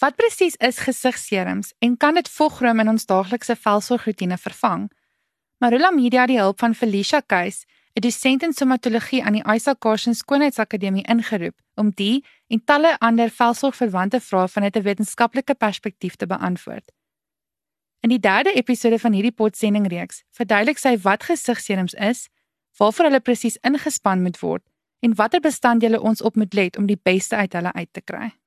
Wat presies is gesigserums en kan dit vogroom in ons daaglikse velsorgroetine vervang? Marula Media het die hulp van Felicia Keys, 'n dosent in somatologie aan die Isaac Carson Skoonheidsakademie ingeroep om die en talle ander velsorgverwante vrae vanuit 'n wetenskaplike perspektief te beantwoord. In die derde episode van hierdie potsending reeks verduidelik sy wat gesigserums is, waarvoor hulle presies ingespan moet word en watter bestanddele ons op moet let om die beste uit hulle uit te kry.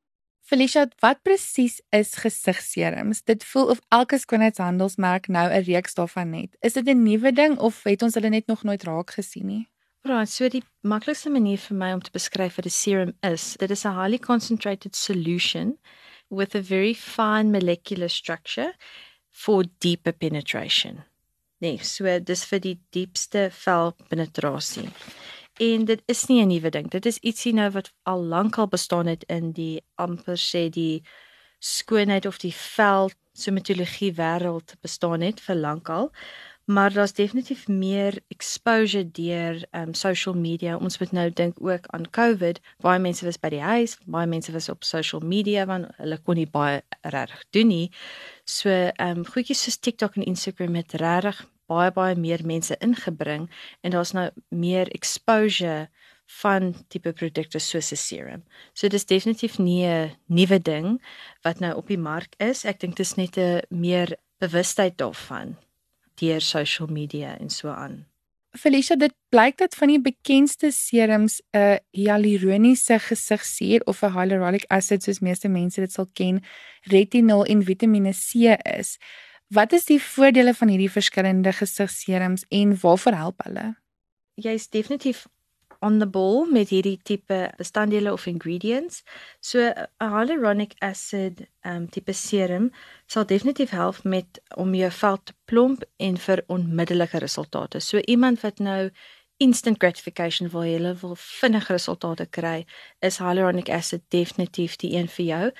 Felicia, wat presies is gesigserums? Dit voel of elke skoonheidshandelsmerk nou 'n reeks daarvan het. Is dit 'n nuwe ding of het ons hulle net nog nooit raak gesien nie? Right, so die maklikste manier vir my om te beskryf wat 'n serum is, dit is a highly concentrated solution with a very fine molecular structure for deeper penetration. Nee, so dis vir die diepste velpenetrasie. En dit is nie 'n nuwe ding. Dit is ietsie nou wat al lank al bestaan het in die amper sê die skoonheid of die vel somatologie wêreld bestaan het vir lankal. Maar daar's definitief meer exposure deur um social media. Ons moet nou dink ook aan COVID. Baie mense was by die huis, baie mense was op social media want hulle kon nie baie reg doen nie. So um goedjies soos TikTok en Instagram het regtig baie baie meer mense ingebring en daar's nou meer exposure van tipe produkte soos 'n serum. So dis definitief nie 'n nuwe ding wat nou op die mark is. Ek dink dit is net 'n meer bewustheid daarvan deur social media en so aan. Felicia, dit blyk dat van die bekendste serums 'n hyaluroniese gesigsuur of 'n hyaluronic acid soos meeste mense dit sal ken, retinol en Vitamiene C is. Wat is die voordele van hierdie verskillende gesigserums en waarvoor help hulle? Jy's definitief on the ball met hierdie tipe bestanddele of ingredients. So 'n hyaluronic acid um tipe serum sal definitief help met om jou vel te plomp en vir onmiddellike resultate. So iemand wat nou instant gratification wil hê, wil vinnig resultate kry, is hyaluronic acid definitief die een vir jou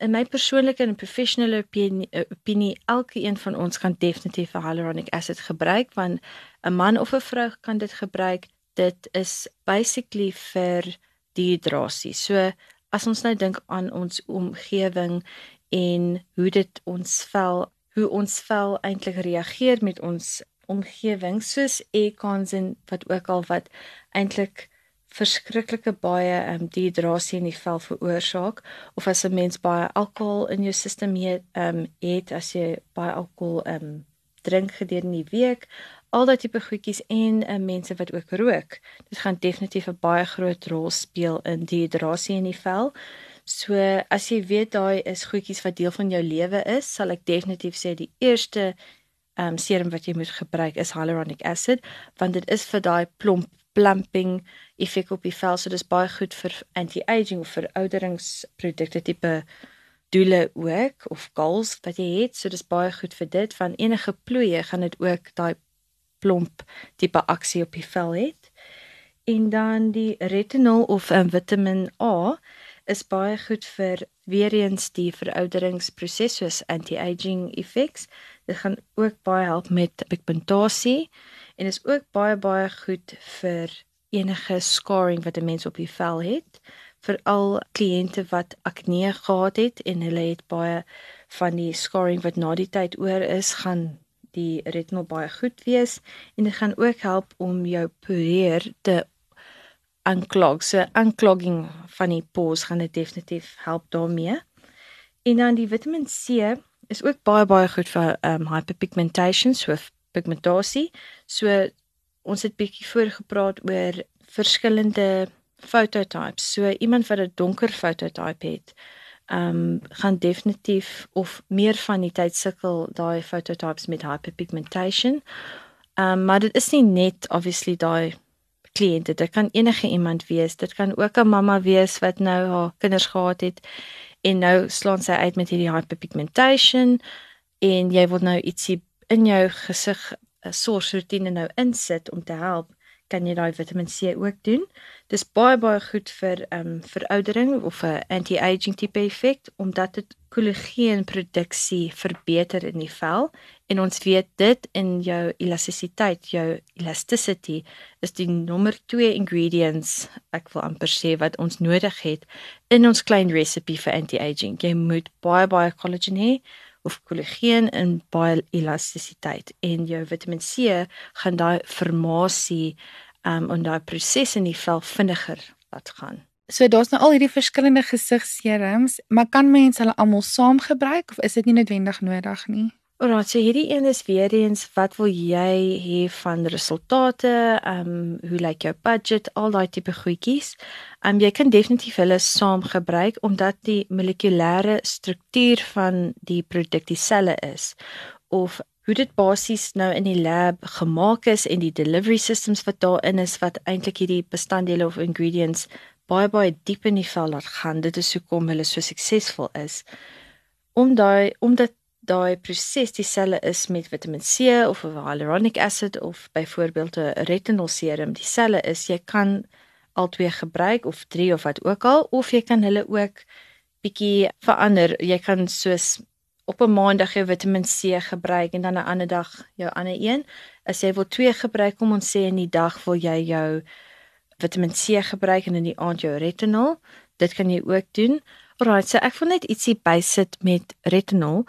in my persoonlike en professionele opinie, opinie elke een van ons kan definitief hyaluronic acid gebruik want 'n man of 'n vrou kan dit gebruik. Dit is basically vir dehydrasie. So as ons nou dink aan ons omgewing en hoe dit ons vel, hoe ons vel eintlik reageer met ons omgewing soos aircons en wat ook al wat eintlik verskriklike baie ehm um, dehydrasie in die vel veroorsaak of as 'n mens baie alkohol in jou stelsel het, ehm um, het as jy baie alkohol ehm um, drink gedurende die week, al daai tipe goedjies en um, mense wat ook rook. Dit gaan definitief 'n baie groot rol speel in dehydrasie in die vel. So as jy weet daai is goedjies wat deel van jou lewe is, sal ek definitief sê die eerste ehm um, serum wat jy moet gebruik is hyaluronic acid want dit is vir daai plomp plumping effek op die vel. So dis baie goed vir anti-aging of verouderingsprodukte tipe doele ook of goals wat jy het. So dis baie goed vir dit. Van enige ploeie gaan dit ook daai plomp tipe aksie op die vel het. En dan die retinol of um, Vitamiin A is baie goed vir weer eens die verouderingsproses soos anti-aging effects. Dit gaan ook baie help met pigmentasie en is ook baie baie goed vir enige scarring wat 'n mens op die vel het veral kliënte wat akne gehad het en hulle het baie van die scarring wat na die tyd oor is gaan die retinol baie goed wees en dit gaan ook help om jou porier te unclog so unclogging van die pores gaan dit definitief help daarmee en dan die Vitamiin C is ook baie baie goed vir um hyperpigmentation so pigmentasie. So ons het bietjie voorgepraat oor verskillende fototypes. So iemand wat 'n donker fototype het, um, gaan definitief of meer van die tyd sukkel daai fototypes met hyperpigmentation. Um, maar dit is nie net obviously daai kliënte, dit kan enige iemand wees. Dit kan ook 'n mamma wees wat nou haar kinders gehad het en nou slaan sy uit met hierdie hyperpigmentation en jy wil nou ietsie in jou gesig 'n uh, sorsroetine nou insit om te help, kan jy daai Vitamiin C ook doen. Dis baie baie goed vir ehm um, veroudering of 'n anti-aging tipe effek omdat dit kollageenproduksie verbeter in die vel En ons weet dit in jou elastisiteit, jou elasticity is die nommer 2 ingredients ek wil amper sê wat ons nodig het in ons klein recipe vir anti-aging. Jy moet baie baie collagen hê of kollageen en baie elastisiteit en jou Vitamiin C gaan daai formasie um en daai proses in die vel vinniger laat gaan. So daar's nou al hierdie verskillende gesigserums, maar kan mens hulle almal saam gebruik of is dit nie noodwendig nodig nie? Alraai, so hierdie een is weer eens wat wil jy hê van resultate? Ehm um, hoe lyk jou budget? Al daai tipe goedjies. Ehm um, jy kan definitief hulle saam gebruik omdat die molekulêre struktuur van die produk dieselfde is of hoe dit basies nou in die lab gemaak is en die delivery systems wat daarin is wat eintlik hierdie bestanddele of ingredients baie baie diep in die vel laat gaan. Dit is hoekom hulle so suksesvol is. Om daai omdat daai proses dieselfde is met Vitamiin C of hyaluronic acid of byvoorbeeld 'n retinol serum, dieselfde is jy kan albei gebruik of 3 of wat ook al of jy kan hulle ook bietjie verander. Jy kan soos op 'n maandag jou Vitamiin C gebruik en dan 'n ander dag jou ander een. As jy wil twee gebruik, kom ons sê in die dag wil jy jou Vitamiin C gebruik en in die aand jou retinol. Dit kan jy ook doen. Alraai, so ek wil net ietsie bysit met retinol.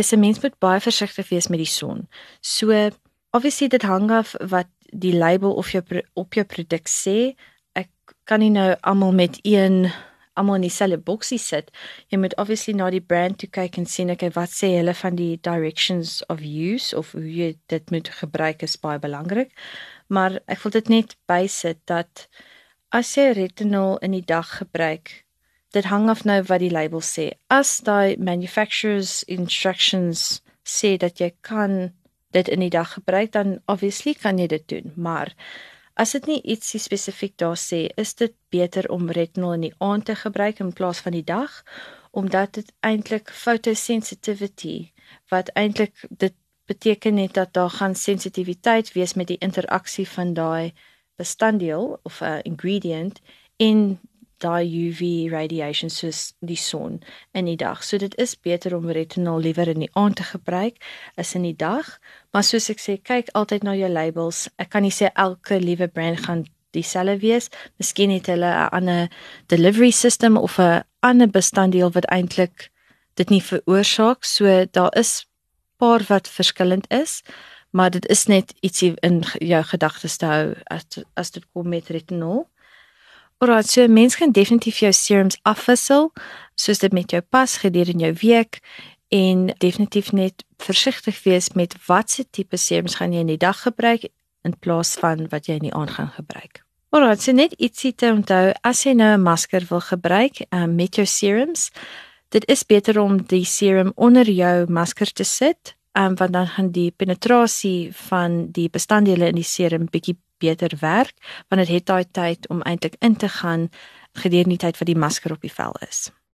Is 'n mens moet baie versigtig wees met die son. So obviously dit hang af wat die label of jou op jou produk sê. Ek kan nie nou almal met een almal in dieselfde boksie sit. Jy moet obviously na die brand toe kyk en sien okay wat sê hulle van die directions of use of hoe jy dit moet gebruik is baie belangrik maar ek wil dit net bysit dat as jy retinol in die dag gebruik, dit hang af nou wat die label sê. As daai manufacturers instructions sê dat jy kan dit in die dag gebruik, dan obviously kan jy dit doen, maar as dit nie iets spesifiek daar sê, is dit beter om retinol in die aand te gebruik in plaas van die dag omdat dit eintlik photosensitivity wat eintlik dit beteken net dat daar gaan sensitiwiteit wees met die interaksie van daai bestanddeel of 'n uh, ingredient in daai UV radiation soos die son in die dag. So dit is beter om retinol liewer in die aand te gebruik as in die dag. Maar soos ek sê, kyk altyd na jou labels. Ek kan nie sê elke liewe brand gaan dieselfde wees. Miskien het hulle 'n ander delivery system of 'n ander bestanddeel wat eintlik dit nie veroorsaak. So daar is paar wat verskillend is, maar dit is net ietsie in jou gedagtes te hou as as dit kom met retinol. Alraai, so mens kan definitief jou serums afwissel soos dit met jou pas gedurende jou week en definitief net versigtig wees met watse tipe serums gaan jy in die dag gebruik in plaas van wat jy in die aand gaan gebruik. Alraai, so net ietsie te onthou as jy nou 'n masker wil gebruik um, met jou serums Dit is beter om die serum onder jou masker te sit, um, want dan gaan die penetrasie van die bestanddele in die serum bietjie beter werk, want dit het daai tyd om eintlik in te gaan gedurende die tyd wat die masker op die vel is.